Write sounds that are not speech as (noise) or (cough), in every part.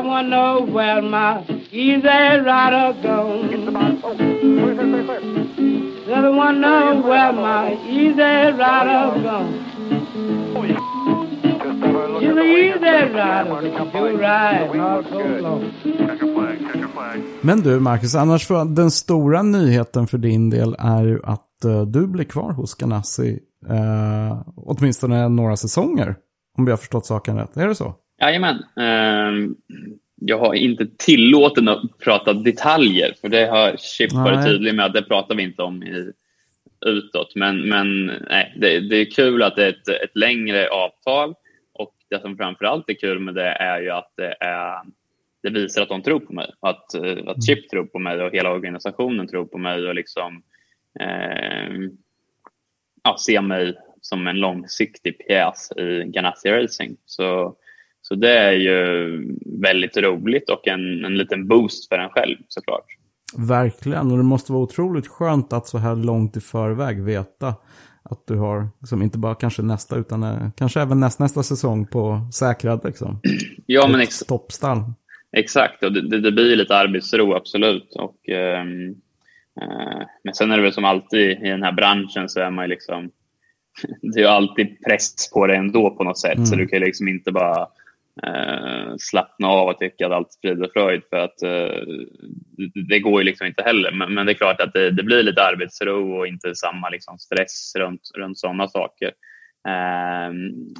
I know where my easy rider gone. Said I know where my easy rider gone. She's an easy rider, do ride all so long. Men du Marcus, annars för den stora nyheten för din del är ju att eh, du blir kvar hos Ganassi eh, åtminstone några säsonger. Om vi har förstått saken rätt. Är det så? Jajamän. Ehm, jag har inte tillåten att prata detaljer, för det har Chip varit tydlig med att det pratar vi inte om i, utåt. Men, men nej, det, det är kul att det är ett, ett längre avtal och det som framför allt är kul med det är ju att det, är, det visar att de tror på mig. Att, eh, att Chip tror på mig och hela organisationen tror på mig och liksom ehm, ja, ser mig som en långsiktig pjäs i Ganassi Racing. Så, så det är ju väldigt roligt och en, en liten boost för en själv såklart. Verkligen, och det måste vara otroligt skönt att så här långt i förväg veta att du har, liksom, inte bara kanske nästa, utan eh, kanske även nästnästa säsong på säkrad liksom. Ja, men ex stoppstall. exakt. Och det, det, blir lite arbetsro, absolut. Och, ehm, eh, men sen är det väl som alltid i den här branschen så är man ju liksom... (laughs) Det är ju alltid press på det ändå på något sätt. Så du kan ju liksom inte bara eh, slappna av och tycka att allt sprider fröjd. För att eh, det, går ju liksom inte heller. Men, men det är klart att det, det blir lite arbetsro och inte samma liksom stress runt, runt sådana saker. Eh,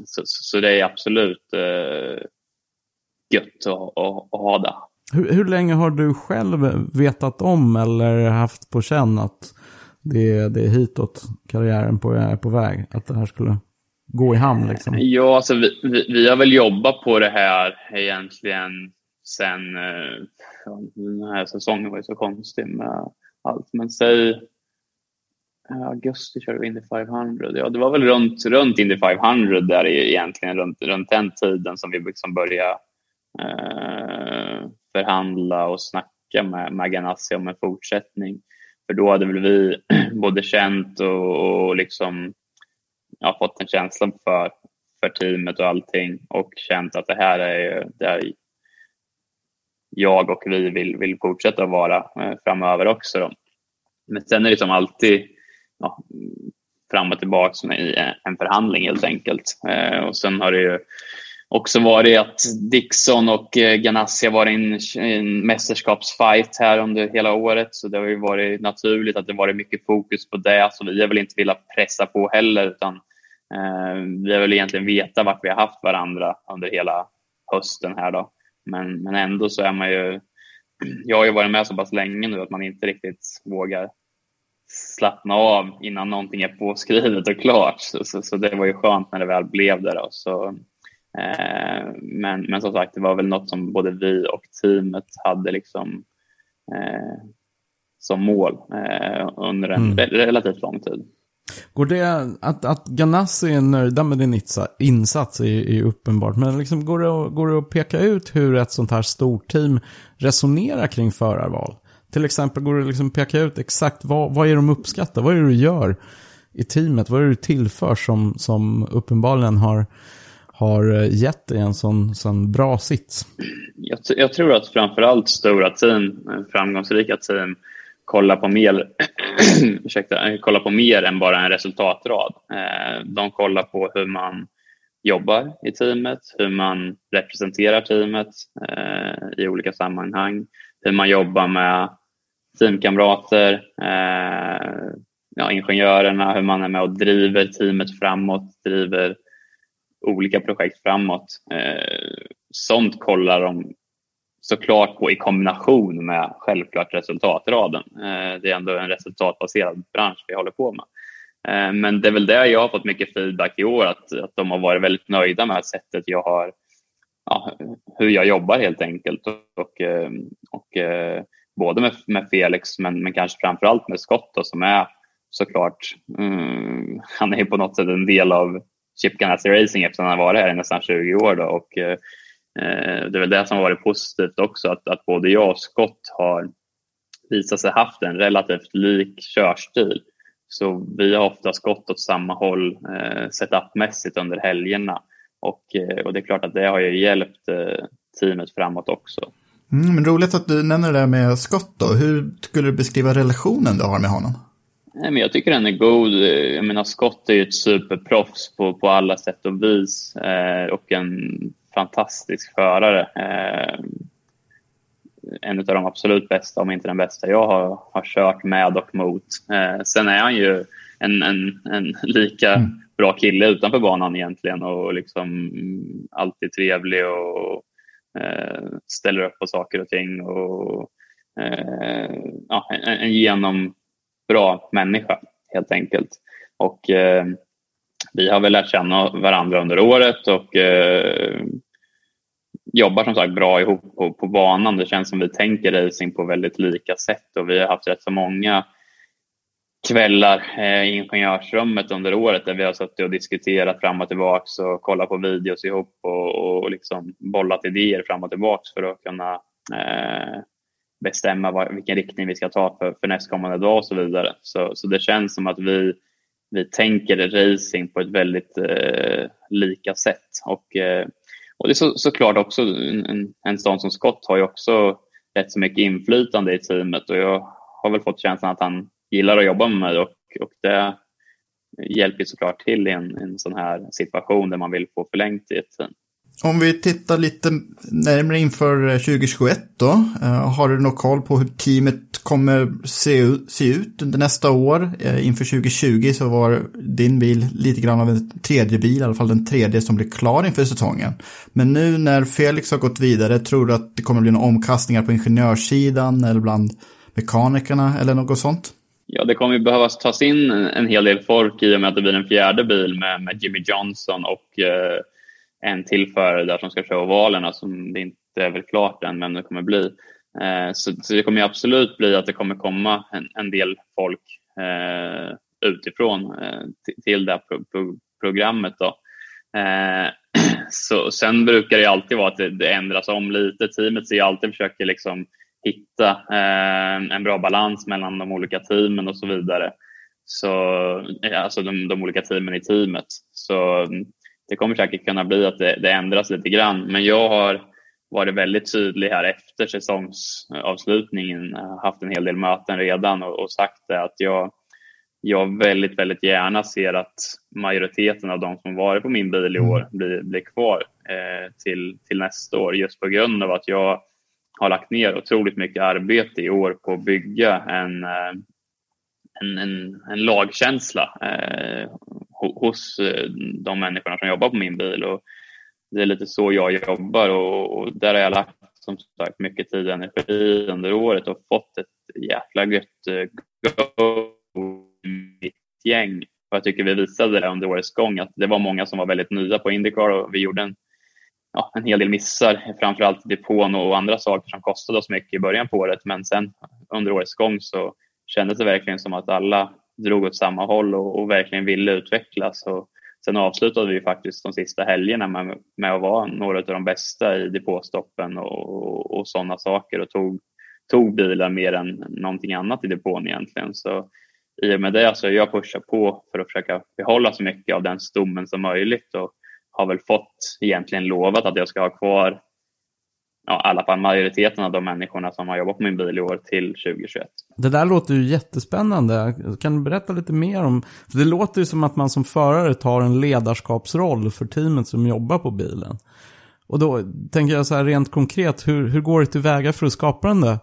så, så så det är absolut eh, gött att, att, att ha det. Hur, hur länge har du själv vetat om eller haft på känn att det, det är hitåt karriären på, är på väg? Att det här skulle gå i hamn liksom? Ja, alltså vi, vi, vi har väl jobbat på det här egentligen sen... Ja, den här säsongen var ju så konstig med allt. Men säg eh, augusti körde vi Indy 500. Ja, det var väl runt, runt Indy 500 där egentligen, runt, runt den tiden som vi liksom började eh, förhandla och snacka med, med Ganassi om en fortsättning. För då hade väl vi (clears throat) både känt och, och liksom jag har fått en känsla för, för teamet och allting och känt att det här är där jag och vi vill, vill fortsätta vara eh, framöver också. Då. Men sen är det som alltid ja, fram och tillbaka som i en förhandling helt enkelt. Eh, och sen har det ju också varit att Dixon och eh, Ganassi har varit i en, en mästerskapsfight här under hela året. Så det har ju varit naturligt att det varit mycket fokus på det. Så vi har väl inte velat pressa på heller utan vi har väl egentligen vetat vart vi har haft varandra under hela hösten här då. Men, men ändå så är man ju, (clears throat) jag har ju varit med så pass länge nu att man inte riktigt vågar slappna av innan någonting är påskrivet och klart. Så, så, så det var ju skönt när det väl blev det. Då. Så, eh, men, men som sagt, det var väl något som både vi och teamet hade liksom, eh, som mål eh, under en Mm. re- relativt lång tid. Går det, att, att Ganassi är nöjda med din insats är, är ju uppenbart. Men liksom går, det, att- går det att peka ut hur ett sånt här stort team resonerar kring förarval? Till exempel går det liksom peka ut exakt vad, vad är de uppskattar? Vad är det du gör i teamet? Vad är det du tillför som, som uppenbarligen har, har eh, gett dig en sån, sån bra sits? Jag, jag tror att framförallt stora team, eh, framgångsrika team, kollar på mer, (clears throat) ursäkta, kolla på mer än bara en resultatrad. Eh, De kollar på hur man jobbar i teamet, hur man representerar teamet eh, i olika sammanhang, hur man jobbar med teamkamrater, eh, ja, ingenjörerna, hur man är med och driver teamet framåt, driver olika projekt framåt. Eh, sånt kollar de såklart på i kombination med självklart resultatraden. Eh, det är ändå en resultatbaserad bransch vi håller på med. Eh, men det är väl det jag har fått mycket feedback i år, att, att de har varit väldigt nöjda med sättet jag har, ja, hur jag jobbar helt enkelt. Och, eh, och, och både med, med Felix men, men kanske framförallt med Scott då, som är såklart, mm, (laughs) han är på något sätt en del av Chip Ganassi Racing eftersom han har varit här i nästan 20 år. Då, och, det är väl det som har varit positivt också, att, att både jag och Scott har visat sig haft en relativt lik körstil. Så vi har oftast gått åt samma håll eh, setupmässigt under helgerna. Och, eh, och det är klart att det har ju hjälpt eh, teamet framåt också. Mm, men roligt att du nämner det där med Scott då. Hur skulle du beskriva relationen du har med honom? Nej, men jag tycker den är god. Jag menar, Scott är ju ett superproffs på, på alla sätt och vis eh, och en fantastisk förare. Eh, en av de absolut bästa, om inte den bästa jag har, har kört med och mot. Eh, sen är han ju en, en, en lika mm. bra kille utanför banan egentligen och liksom alltid trevlig och eh, ställer upp på saker och ting. Och, eh, ja, en, en genombra människa helt enkelt. Och eh, vi har väl lärt känna varandra under året och eh, jobbar som sagt bra ihop på, på banan. Det känns som vi tänker racing på väldigt lika sätt och vi har haft rätt så många kvällar eh, i ingenjörsrummet under året där vi har suttit och diskuterat fram och tillbaks och kollat på videos ihop och, och liksom bollat idéer fram och tillbaks för att kunna eh, bestämma vad, vilken riktning vi ska ta för, för nästkommande dag och så vidare. Så, så det känns som att vi, vi tänker racing på ett väldigt eh, lika sätt. Och, eh, och det är så, såklart också en, en sån som Scott har ju också rätt så mycket inflytande i teamet och jag har väl fått känslan att han gillar att jobba med mig och, och det hjälper såklart till i en, en sån här situation där man vill få förlängt i ett team. Om vi tittar lite närmare inför eh, 2021 då. Uh, har du någon koll på hur teamet kommer se, se ut under nästa år? Uh, inför 2020 så var din bil lite grann av en tredje bil, i alla fall den tredje som blev klar inför säsongen. Men nu när Felix har gått vidare, tror du att det kommer bli några omkastningar på ingenjörssidan eller bland mekanikerna eller något sånt? Ja, det kommer ju behövas tas in en hel del folk i och med att det blir en fjärde bil med, med Jimmy Johnson och eh, en till förare där som ska köra ovalerna alltså, som det inte är väl klart än vem det kommer bli. Eh, så, så, det kommer absolut bli att det kommer komma en, en del folk eh, utifrån eh, till det här pro, pro, programmet. Då. Eh, (clears throat) så, sen brukar det alltid vara att det, det ändras om lite. Teamet ser alltid försöker liksom hitta eh, en bra balans mellan de olika teamen och så vidare. Så, alltså de, de olika teamen i teamet. Så det kommer säkert kunna bli att det, det ändras lite grann. Men jag har varit väldigt tydlig här efter säsongsavslutningen, haft en hel del möten redan och, och sagt det att jag, jag väldigt, väldigt gärna ser att majoriteten av de som varit på min bil i år mm. blir, blir kvar eh, till, till nästa år just på grund av att jag har lagt ner otroligt mycket arbete i år på att bygga en, eh, en, en, en lagkänsla eh, hos eh, de människorna som jobbar på min bil. Och det är lite så jag jobbar och, och där har jag lagt som sagt mycket tid och energi under året och fått ett jäkla gött go i mitt gäng. Och jag tycker vi visade det under årets gång att det var många som var väldigt nya på Indycar och vi gjorde en, ja, en hel del missar, framförallt depån och andra saker som kostade oss mycket i början på året. Men sen under årets gång så kändes det verkligen som att alla drog åt samma håll och, och verkligen ville utvecklas. Och sen avslutade vi faktiskt de sista helgerna med, med att vara några av de bästa i depåstoppen och, och sådana saker och tog, tog bilar mer än någonting annat i depån egentligen. Så i och med det så har jag pushat på för att försöka behålla så mycket av den stommen som möjligt och har väl fått egentligen lovat att jag ska ha kvar ja, i alla fall majoriteten av de människorna som har jobbat på min bil i år till 2021. Det där låter ju jättespännande. Kan du berätta lite mer om, för det låter ju som att man som förare tar en ledarskapsroll för teamet som jobbar på bilen. Och då tänker jag så här rent konkret, hur, hur går det tillväga för att skapa den där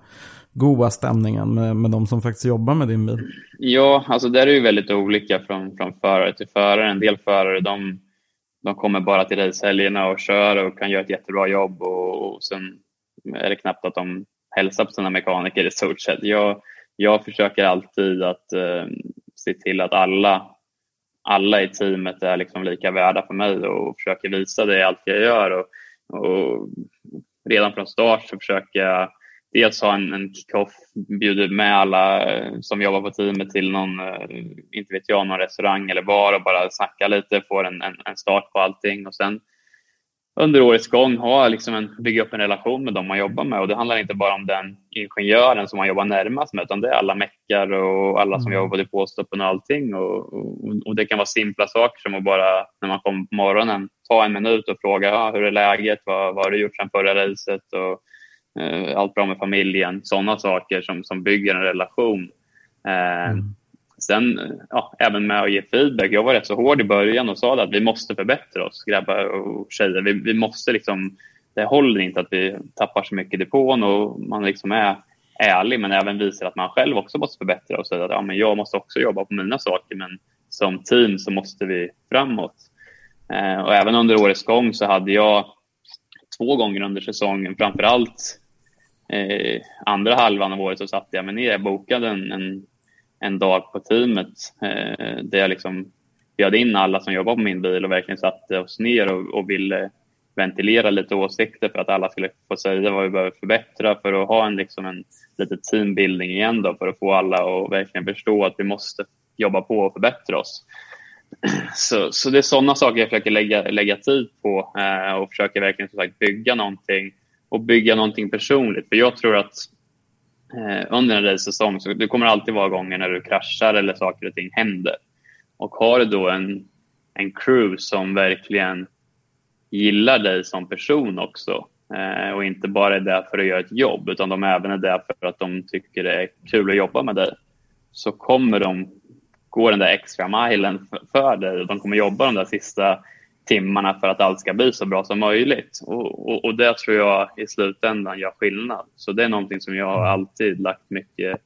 goa stämningen med, med de som faktiskt jobbar med din bil? Ja, alltså där är ju väldigt olika från, från förare till förare. En del förare de, de kommer bara till racehelgerna och kör och kan göra ett jättebra jobb och, och sen är det knappt att de hälsar på sina mekaniker i stort sett. Jag, jag försöker alltid att eh, se till att alla, alla i teamet är liksom lika värda för mig och försöker visa det i allt jag gör. Och, och redan från start så försöker jag dels ha en, en kick-off, bjuder med alla eh, som jobbar på teamet till någon, eh, inte vet jag, någon restaurang eller bar och bara snacka lite, får en, en, en start på allting och sen under årets gång ha liksom en, bygga upp en relation med dem man jobbar med. Och det handlar inte bara om den ingenjören som man jobbar närmast med, utan det är alla meckar och alla som mm. jobbar på depåstoppen och allting. Och, och, och, det kan vara simpla saker som att bara när man kommer på morgonen ta en minut och fråga ah, hur är läget, vad, vad har du gjort sedan förra racet och allt bra med familjen. Sådana saker som, som bygger en relation. Eh, mm. Sen ja, även med att ge feedback. Jag var rätt så hård i början och sa att vi måste förbättra oss, grabbar och tjejer. Vi, vi måste liksom, det håller inte att vi tappar så mycket i depån och man liksom är ärlig men även visar att man själv också måste förbättra och säga att ja, men jag måste också jobba på mina saker men som team så måste vi framåt. Eh, och även under årets gång så hade jag två gånger under säsongen, framför allt eh, andra halvan av året så satte jag mig ner, jag bokade en, en en dag på teamet eh, där jag liksom bjöd in alla som jobbar på min bil och verkligen satte oss ner och, och ville ventilera lite åsikter för att alla skulle få säga vad vi behöver förbättra för att ha en, liksom en lite teambuilding igen då för att få alla att verkligen förstå att vi måste jobba på och förbättra oss. Så, så det är sådana saker jag försöker lägga, lägga tid på eh, och försöker verkligen som sagt bygga någonting och bygga någonting personligt. För jag tror att eh, under en racesäsong. Så det kommer alltid vara gånger när du kraschar eller saker och ting händer. Och har du då en, en crew som verkligen gillar dig som person också eh, och inte bara är där för att göra ett jobb utan de även är där för att de tycker det är kul att jobba med dig så kommer de gå den där extra milen för, dig och de kommer jobba de där sista timmarna för att allt ska bli så bra som möjligt. Och, och, och det tror jag i slutändan gör skillnad. Så det är någonting som jag har alltid lagt mycket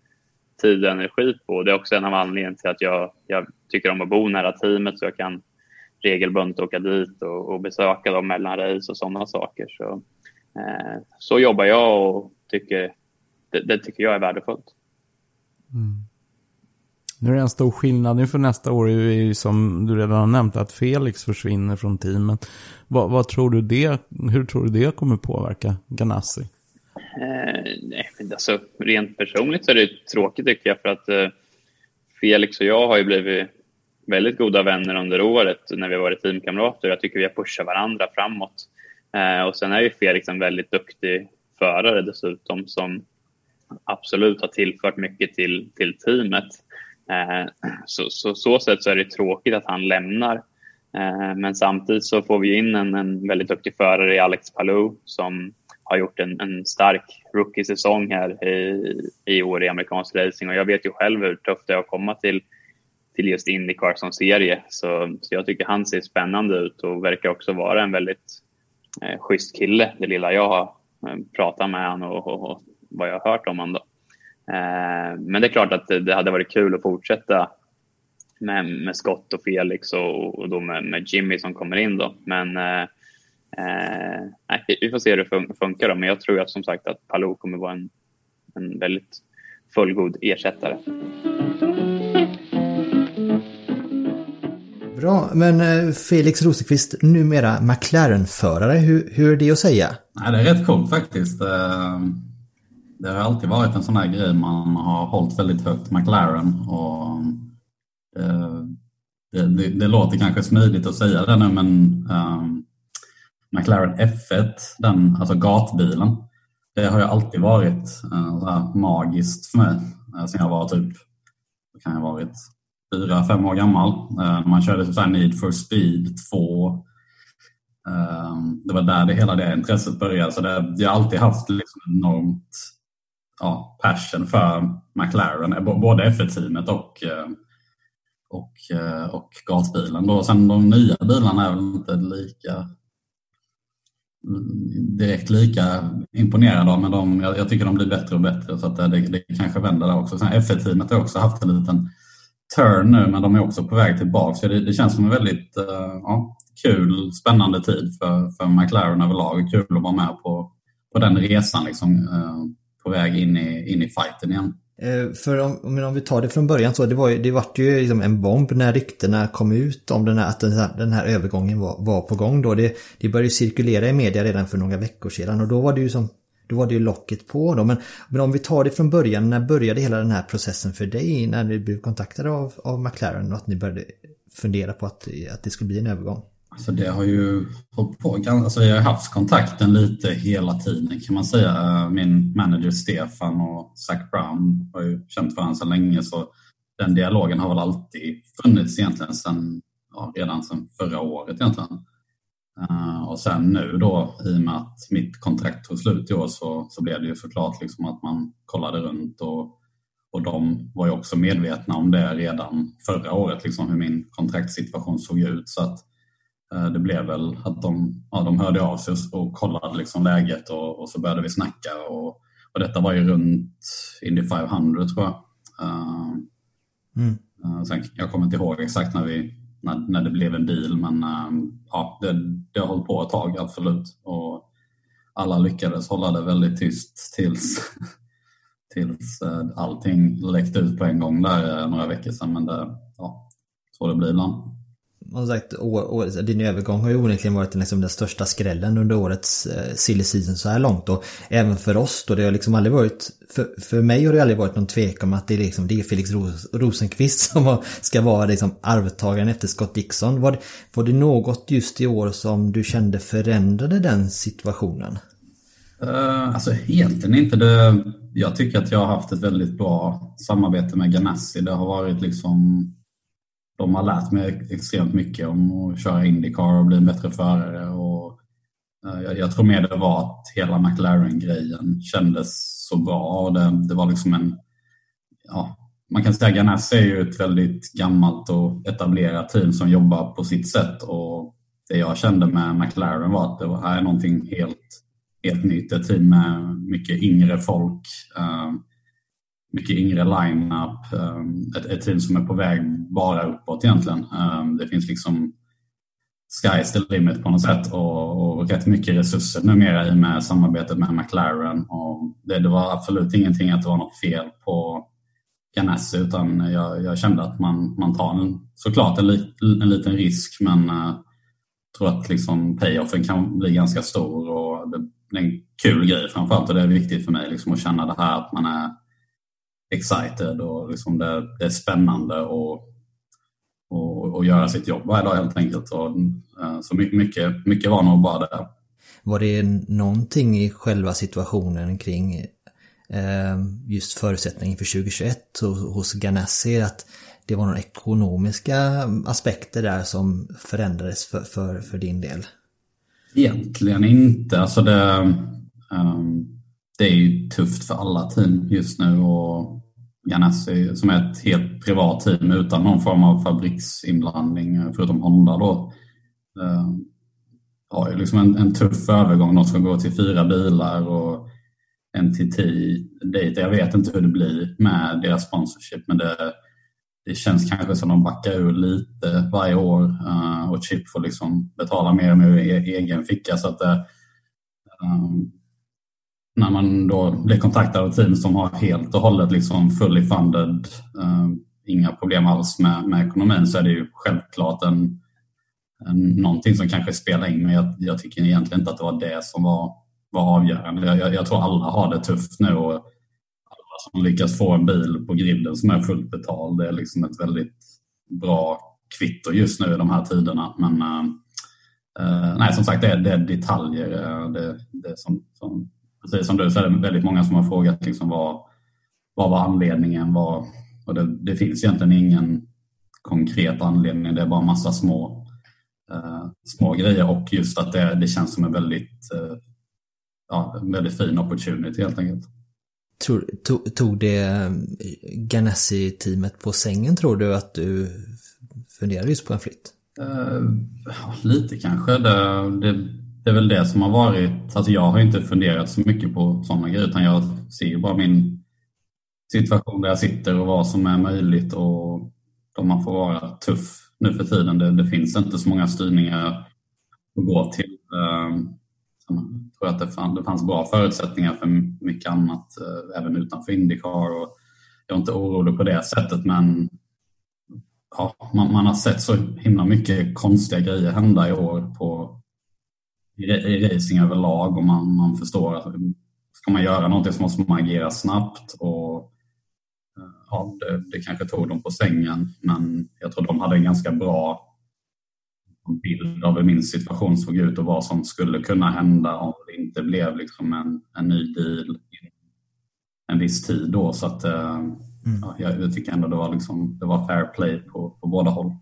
tid och energi på. Det är också en av anledningarna till att jag, jag tycker om att bo nära teamet så jag kan regelbundet åka dit och, och besöka dem mellan race och sådana saker. Så, eh, så jobbar jag och tycker, det, det tycker jag är värdefullt. Mm. Nu är det en stor skillnad inför nästa år är ju som du redan har nämnt att Felix försvinner från teamet. Vad, vad tror du det, hur tror du det kommer påverka Ganassi? Eh, nej, alltså, rent personligt så är det tråkigt tycker jag för att eh, Felix och jag har ju blivit väldigt goda vänner under året när vi har varit teamkamrater. Jag tycker vi har pushat varandra framåt. Eh, och sen är ju Felix en väldigt duktig förare dessutom som absolut har tillfört mycket till, till teamet. Eh, så, så, så sätt så är det tråkigt att han lämnar. Eh, men samtidigt så får vi in en, en väldigt duktig förare i Alex Palou som har gjort en, en stark rookie-säsong här i, i år i amerikansk racing och jag vet ju själv hur tufft det är att komma till, till just Indycar som serie. Så, så jag tycker han ser spännande ut och verkar också vara en väldigt eh, schysst kille, det lilla jag har eh, pratat med honom och, och, och, vad jag har hört om honom men det är klart att det hade varit kul att fortsätta med, med Scott och Felix och, och då med, med, Jimmy som kommer in då. Men eh, eh, vi får se hur det funkar då. Men jag tror att som sagt att Palou kommer vara en, en väldigt fullgod ersättare. Bra, men Felix Rosenqvist, numera McLaren-förare, hur, hur är det att säga? Nej, det är rätt coolt faktiskt. Det har alltid varit en sån här grej man har hållit väldigt högt, McLaren. Och, eh, det, det, det, låter kanske smidigt att säga det nu men eh, McLaren F1, den, alltså gatbilen, det har ju alltid varit eh, magiskt för mig. Eh, sen jag var typ, det kan jag ha varit, fyra, fem år gammal. Eh, man körde typ så Need for speed 2. Ehm, det var där det, hela det intresset började. Så det, jag har alltid haft liksom enormt ja, passion för McLaren, eh, både F1-teamet och, eh, och, eh, och gasbilen. Då. Sen de nya bilarna är väl inte lika direkt lika imponerad av, men de, jag, jag, tycker de blir bättre och bättre så att det, det kanske vänder där också. Sen F1-teamet har också haft en liten turn nu, men de är också på väg tillbaka. Så det, det känns som en väldigt uh, ja, kul, spännande tid för, för McLaren överlag. Kul att vara med på, på den resan, liksom, uh, på väg in i, in i fighten igen. Eh, för om, om vi tar det från början så, det var ju, det vart ju liksom en bomb när ryktena kom ut om den här, att den här, den här övergången var, var på gång då. Det, det började cirkulera i media redan för några veckor sedan och då var det ju som då var det ju locket på då. Men, men om vi tar det från början, när började hela den här processen för dig? När du blev kontaktad av, av McLaren och att ni började fundera på att, att det skulle bli en övergång? Alltså det har ju hållit på, alltså jag har haft kontakten lite hela tiden kan man säga. Min manager Stefan och Zac Brown har ju känt varandra så länge så den dialogen har väl alltid funnits egentligen sedan, ja, redan sedan förra året egentligen. Uh, och sen nu då i och med att mitt kontrakt tog slut i år så, så blev det ju såklart liksom att man kollade runt och, och de var ju också medvetna om det redan förra året, liksom hur min kontraktssituation såg ut. Så att det blev väl att de, ja, de hörde av sig och kollade liksom läget och, och så började vi snacka. Och, och detta var ju runt Indy 500 tror jag. Uh, mm. sen, jag kommer inte ihåg exakt när vi när, när det blev en bil. Men ehm, ja, det, det har hållit på ett tag, absolut. Och alla lyckades hålla det väldigt tyst tills, (laughs) tills eh, allting läckte ut på en gång där eh, några veckor sedan. Men det, ja, så det blir ibland som sagt, din övergång har ju onekligen varit liksom den största skrällen under årets eh, silly season så här långt. Och även för oss då, det har liksom aldrig varit, för, för mig har det aldrig varit någon tvekan om att det är, liksom, det är Felix Ros Rosenqvist (laughs) som ska vara liksom arvtagaren efter Scott Dixon. Var det, var det något just i år som du kände förändrade den situationen? Uh, alltså egentligen inte. Det, jag tycker att jag har haft ett väldigt bra samarbete med Ganassi. Det har varit liksom de har lärt mig extremt mycket om att köra Indycar och bli en bättre förare. Och eh, jag, jag tror mer det var att hela McLaren-grejen kändes så bra. Och det, det var liksom en... Ja, man kan säga att Ganassi är ju ett väldigt gammalt och etablerat team som jobbar på sitt sätt. Och det jag kände med McLaren var att det här är någonting helt, helt nytt. Ett team med mycket yngre folk. Uh, mycket yngre line-up. Ehm, ett, ett, team som är på väg bara uppåt egentligen. Ehm, det finns liksom sky's the limit på något sätt och, och rätt mycket resurser numera i och med samarbetet med McLaren. Och det, det var absolut ingenting att det var något fel på Ganassi utan jag, jag, kände att man, man tar en, såklart en, li, en liten risk men uh, tror att liksom payoffen kan bli ganska stor och det, det är en kul grej framförallt och det är viktigt för mig liksom att känna det här att man är excited och liksom det, det är spännande och, och, och, göra sitt jobb varje dag helt enkelt. Och, eh, så mycket, mycket var nog bara det. Var det någonting i själva situationen kring eh, just förutsättningen för 2021 hos Ganassi att det var några ekonomiska aspekter där som förändrades för, för, för din del? Egentligen inte. Alltså det, um, det är ju tufft för alla team just nu och Ganassi som är ett helt privat team utan någon form av fabriksinblandning förutom Honda då. Uh, har ju liksom en, en tuff övergång. De som går till fyra bilar och en till tio dit. Jag vet inte hur det blir med deras sponsorship men det, det känns kanske som de backar ur lite varje år uh, och Chip får liksom betala mer och mer ur egen ficka. Så att det, när man då blir kontaktad av team som har helt och hållet liksom fully funded, eh, inga problem alls med, med ekonomin så är det ju självklart en, en, någonting som kanske spelar in men jag, jag tycker egentligen inte att det var det som var, var avgörande. Jag, jag, jag tror alla har det tufft nu och alla som lyckas få en bil på grinden som är fullt betald det är liksom ett väldigt bra kvitto just nu i de här tiderna. Men uh, nej, som sagt, det är, det är detaljer. Eh, det, det som, som precis som du så är det väldigt många som har frågat liksom vad, vad var anledningen? Var, och det, det, finns egentligen ingen konkret anledning. Det är bara massa små, eh, små grejer och just att det, det känns som en väldigt, eh, ja, en väldigt fin opportunity helt enkelt. Tror, tog, tog det eh, Ganassi-teamet på sängen tror du att du funderade just på en flytt? Uh, lite kanske. Det, det, det är väl det som har varit, alltså jag har inte funderat så mycket på sådana grejer utan jag ser ju bara min situation där jag sitter och vad som är möjligt och då man får vara tuff nu för tiden. Det, det finns inte så många styrningar att gå till. Ehm, jag tror att det, fann, det fanns bra förutsättningar för mycket annat eh, även utanför Indycar. Och jag är inte orolig på det sättet men ja, man, man, har sett så himla mycket konstiga grejer hända i år på, i, i racing överlag och man, man förstår att ska man göra någonting så måste man agera snabbt och ja, det, det kanske tog dem på sängen men jag tror de hade en ganska bra bild av hur min situation såg ut och vad som skulle kunna hända om det inte blev liksom en, en ny deal en viss tid då. Så att, eh, mm. ja, jag tycker ändå det var, liksom, det var fair play på, på båda håll.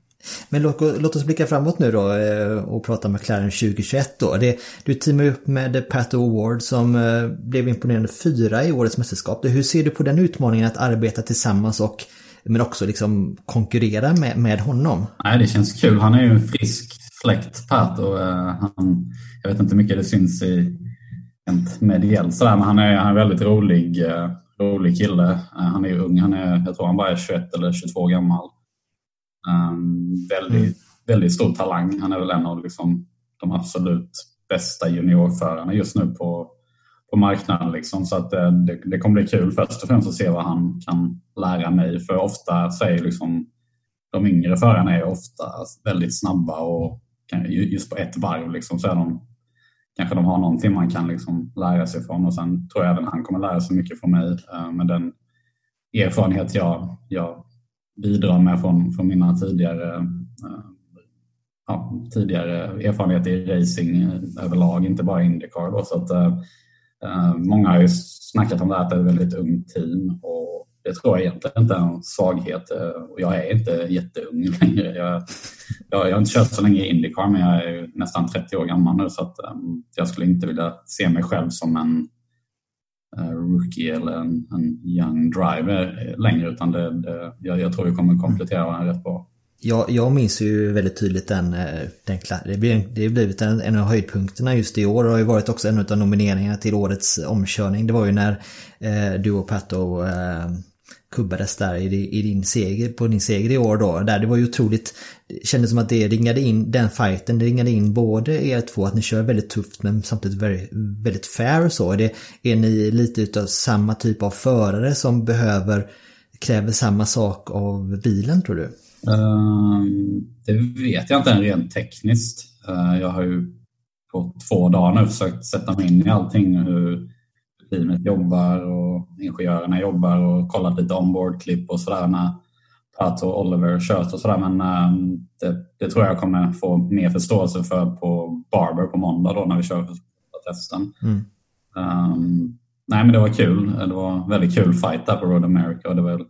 Men låt, låt, oss blicka framåt nu då eh, och prata med McLaren 2021 då. Det, du teamar upp med Pato Award som eh, blev imponerande fyra i årets mästerskap. Hur ser du på den utmaningen att arbeta tillsammans och men också liksom konkurrera med, med honom? Nej, det känns kul. Han är ju en frisk fläkt, Pato. Eh, han, jag vet inte hur mycket det syns i mediellt sådär, men han är, han är väldigt rolig, rolig kille. Han är ung, han är, jag tror han bara är 21 eller 22 gammal. Um, väldigt, mm. väldigt stor talang. Han är väl en av liksom, de absolut bästa juniorförarna just nu på, på marknaden. Liksom. Så att det, det, det, kommer bli kul först och främst att se vad han kan lära mig. För ofta säger liksom, de yngre förarna är ofta väldigt snabba och just på ett varv liksom, så är de kanske de har någonting man kan liksom lära sig från och sen tror jag även han kommer lära sig mycket från mig uh, med den erfarenhet jag, jag bidra med från, från mina tidigare, eh, ja, tidigare erfarenheter i racing överlag, inte bara Indycar. Då, så att, eh, eh, många har ju snackat om det här att det är ett väldigt ungt team och det tror jag egentligen inte är en svaghet. Eh, och jag är inte jätteung längre. Jag, jag, jag har inte kört så länge i Indycar men jag är nästan 30 år gammal nu så att, eh, jag skulle inte vilja se mig själv som en Eh, rookie eller en, en young driver längre utan det, det, jag, jag, tror vi kommer komplettera varandra rätt bra. Jag, jag minns ju väldigt tydligt den, eh, den det, blir, det har blivit en, en av höjdpunkterna just i år och har ju varit också en av nomineringarna till årets omkörning. Det var ju när eh, du och Pato eh, kubbades där i, i, din seger, på din seger i år då. Där det var ju otroligt, det kändes som att det ringade in, den fighten, det ringade in både er två, att ni kör väldigt tufft men samtidigt väldigt, väldigt fair och så. Är, det, är ni lite utav samma typ av förare som behöver, kräver samma sak av bilen tror du? Uh, det vet jag inte än rent tekniskt. Uh, jag har ju på två dagar nu försökt sätta mig in i allting, hur teamet jobbar och ingenjörerna jobbar och kollat lite onboard-klipp och sådär när Pat och Oliver kört och sådär. Men um, det, det, tror jag kommer få mer förståelse för på Barber på måndag då när vi kör testen. Mm. Um, nej men det var kul. Det var en väldigt kul fight där på Road America och det var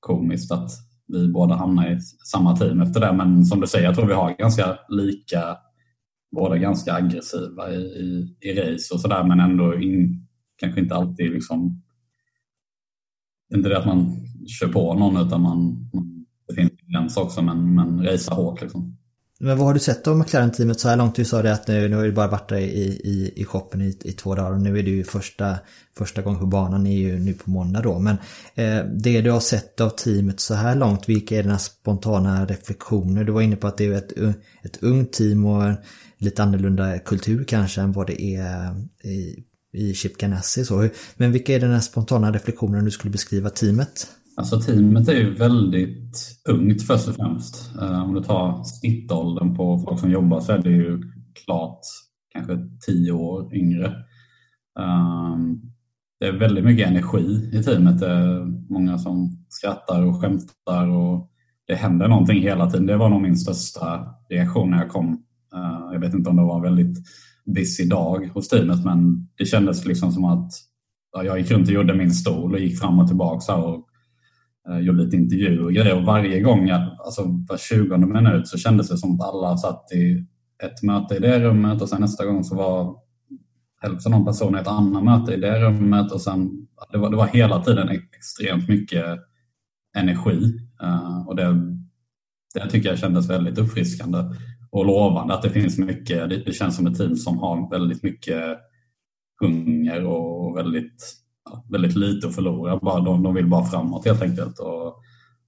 komiskt att vi båda hamnade i samma team efter det. Men som du säger, jag tror vi har ganska lika, båda ganska aggressiva i, i, i race och sådär men ändå in, kanske inte alltid liksom... Inte det att man kör på någon utan man, man det finns en gräns också men, men racea hårt liksom. Men vad har du sett av McLaren-teamet så här långt? Du sa det att nu, nu har du bara varit där i, i, i shoppen i, i två dagar och nu är det ju första, första gången på banan är ju nu på måndag då. Men eh, det du har sett av teamet så här långt, vilka är dina spontana reflektioner? Du var inne på att det är ett, ett ungt team och lite annorlunda kultur kanske än vad det är i, i Chip Ganassi. Så. Men vilka är den här spontana reflektionen du skulle beskriva teamet? Alltså teamet är ju väldigt ungt först och främst. Eh, om du tar snittåldern på folk som jobbar så är det ju klart kanske tio år yngre. Ehm, det är väldigt mycket energi i teamet. Det är många som skrattar och skämtar och det händer någonting hela tiden. Det var nog min största reaktion när jag kom. Eh, jag vet inte om det var väldigt busy dag hos teamet men det kändes liksom som att ja, jag gick runt och gjorde min stol och gick fram och tillbaka och eh, gjorde lite intervjuer och grejer. Och varje gång, jag, alltså var 20 minut så kändes det som att alla satt i ett möte i det rummet och sen nästa gång så var hälften av personerna i ett annat möte i det rummet och sen det var, det var hela tiden extremt mycket energi eh, och det, det tycker jag kändes väldigt uppfriskande och lovande. Att det finns mycket, det, det känns som ett team som har väldigt mycket hunger och väldigt, väldigt lite att förlora. Bara, de, de vill bara framåt helt enkelt. Och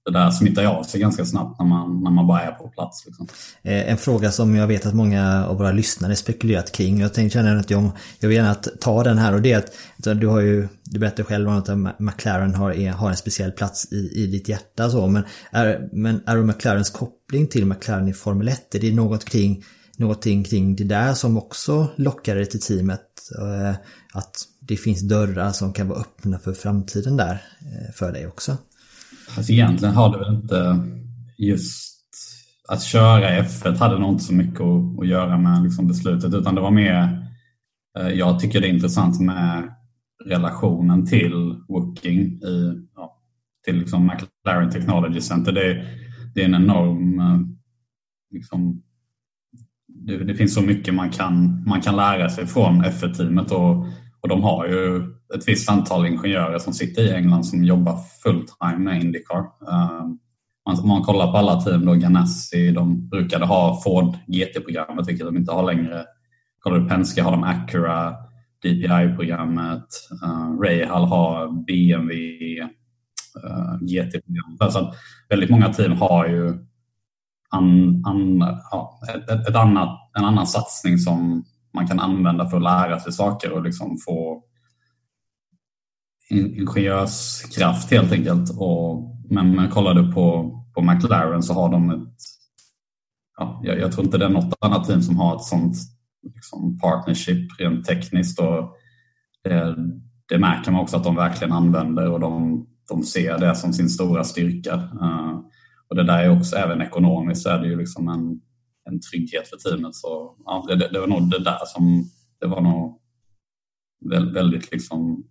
det där smittar ju av sig ganska snabbt när man, när man bara är på plats. Liksom. Eh, en fråga som jag vet att många av våra lyssnare spekulerat kring. Jag tänkte känna att jag, jag vill gärna ta den här och det är att du har ju, du berättade själv om att McLaren har, har en speciell plats i, i ditt hjärta så. Men är, men är McLarens koppling till McLaren i Formel 1, är det något kring, någonting kring det där som också lockar dig till teamet? Eh, att det finns dörrar som kan vara öppna för framtiden där eh, för dig också? Alltså egentligen har det väl inte just att köra F1 hade nog inte så mycket att, att göra med liksom beslutet utan det var mer eh, jag tycker det är intressant med relationen till Wooking i, ja, till liksom McLaren Technology Center. Det, det är en enorm eh, liksom, det, det, finns så mycket man kan, man kan lära sig från F1-teamet och, och de har ju ett visst antal ingenjörer som sitter i England som jobbar fulltime med Indycar. Ehm, Om man kollar på alla team, då Ganassi, de brukade ha Ford GT-programmet, vilket de inte har längre. Kollar du Penske har de Acura, DPI-programmet. Uh, ehm, Rahal har BMW uh, ehm, GT-programmet. Så väldigt många team har ju an, an, ja, ett, ett, ett annat, en annan satsning som man kan använda för att lära sig saker och liksom få ingenjörskraft helt enkelt. Och, men jag kollade på, på McLaren så har de ett... Ja, jag, jag, tror inte det är något annat team som har ett sånt liksom, partnership rent tekniskt. Och det, det märker man också att de verkligen använder och de, de ser det som sin stora styrka. Uh, och det där är också, även ekonomiskt, så är det ju liksom en, en trygghet för teamet. Så ja, det, det, var nog det där som, det var nog väldigt liksom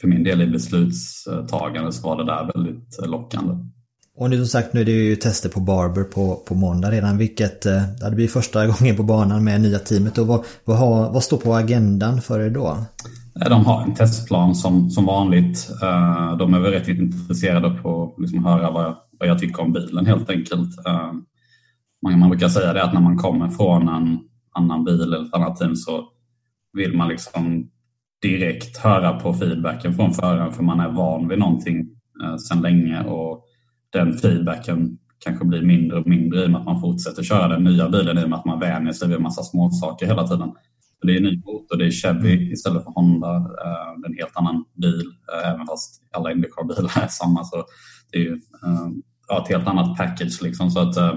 för min del i beslutstagande så var det där väldigt eh, lockande. Och nu som sagt nu är det ju tester på Barber på, på måndag redan vilket eh, det blir första gången på banan med nya teamet. Och vad, vad, har, vad står på agendan för er då? Eh, de har en testplan som, som vanligt. De är väl rätt intresserade på att liksom höra vad jag, vad jag tycker om bilen helt enkelt. Man, man brukar säga det att när man kommer från en annan bil eller ett annat team så vill man liksom direkt höra på feedbacken från föraren för man är van vid någonting eh, sedan länge och den feedbacken kanske blir mindre och mindre i och med att man fortsätter köra den nya bilen i och med att man vänjer sig vid en massa småsaker hela tiden. Det är en ny motor, det är Chevy istället för Honda. Eh, det är en helt annan bil, eh, även fast alla Indycar-bilar är samma. Så det är ju eh, ja, ett helt annat package. Liksom, så, att, eh,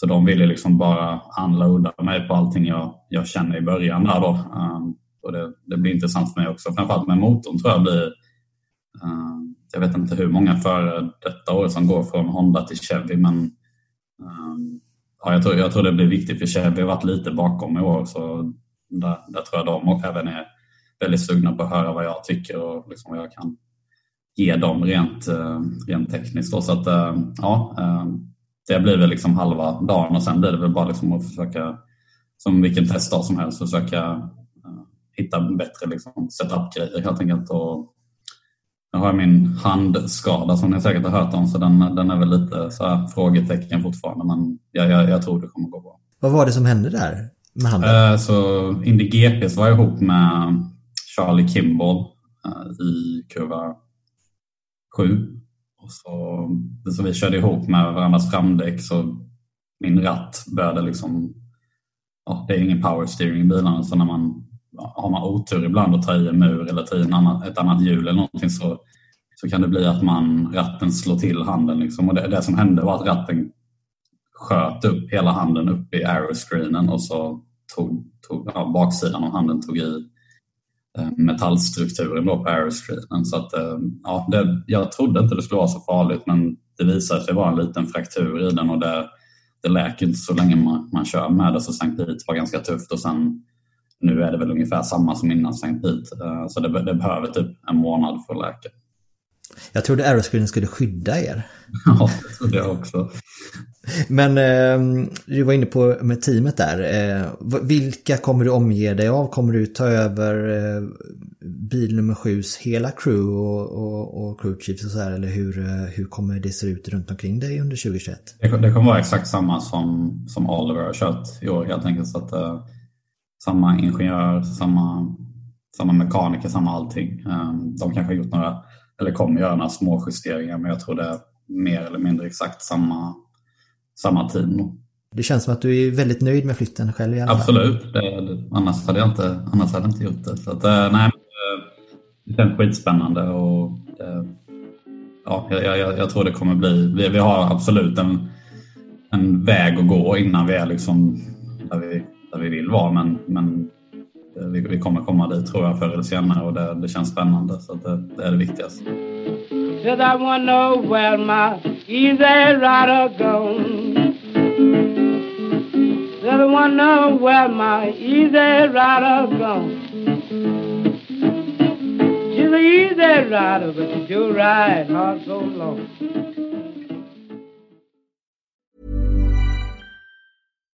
så de ville liksom bara unloada mig på allting jag, jag känner i början. Där då. Ehm, och det, det, blir intressant för mig också. Framförallt med motorn tror jag blir... Uh, jag vet inte hur många före detta år som går från Honda till Chevy men ehm, ja, jag, tror, jag tror det blir viktigt för Chevy har varit lite bakom i år så där, där tror jag de även är väldigt sugna på att höra vad jag tycker och liksom vad jag kan ge dem rent, rent tekniskt. Då. Så att, ja, det blir väl liksom halva dagen och sen blir det väl bara liksom att försöka som vilken testdag som helst försöka hitta bättre liksom, setup-grejer helt enkelt. Och jag har min handskada som ni säkert har hört om så den, den är väl lite så här, frågetecken fortfarande men jag, jag, jag tror det kommer gå bra. Vad var det som hände där med handen? Eh, så Indy GPs var jag ihop med Charlie Kimball eh, i kurva 7. Och så, så vi körde ihop med varandras framdäck så min ratt började liksom, ja, det är ingen power steering i bilarna så när man har man otur ibland och tar i en mur eller tar i en annan, ett annat hjul eller någonting så, så kan det bli att man, ratten slår till handen. Liksom. Och det, det som hände var att ratten sköt upp hela handen upp i aeroscreenen och så tog, tog ja, baksidan av handen tog i metallstrukturen då på aeroscreenen. Så att, eh, ja, det, jag trodde inte det skulle vara så farligt men det visade sig vara en liten fraktur i den och det, det läker inte så länge man, man kör med det. Så Sankt Pete var ganska tufft och sen nu är det väl ungefär samma som innan St. Pete. Eh, så det, det behöver typ en månad för att läka. Jag trodde Aeroscreen skulle skydda er. (laughs) ja, det trodde jag också. Men eh, du var inne på med teamet där. Eh, vilka kommer du omge dig av? Kommer du ta över eh, bil nummer sju's hela crew och, och, och crew chiefs och så här? Eller hur, eh, hur kommer det se ut runt omkring dig under 2021? Det, det kommer vara exakt samma som, som Oliver har kört i år helt enkelt. Så att, eh, samma ingenjör, samma, samma mekaniker, samma allting. Eh, de kanske har gjort några, eller kommer göra några små justeringar men jag tror det är mer eller mindre exakt samma samma team. Det känns som att du är väldigt nöjd med flytten själv i alla fall. Absolut, det, annars, hade jag inte, annars hade jag inte gjort det. Så att, eh, nej, eh, det känns skitspännande och det, ja, jag, jag, jag, tror det kommer bli, vi, vi har absolut en, en väg att gå innan vi är liksom där vi, där vi vill vara men, men vi, vi kommer komma dit tror jag förr eller senare och det, det känns spännande så det, det är det viktigaste. Cause I wanna know where my easy rider gone. Said I wanna know where my easy rider gone. She's an easy rider, but she do ride hard so long.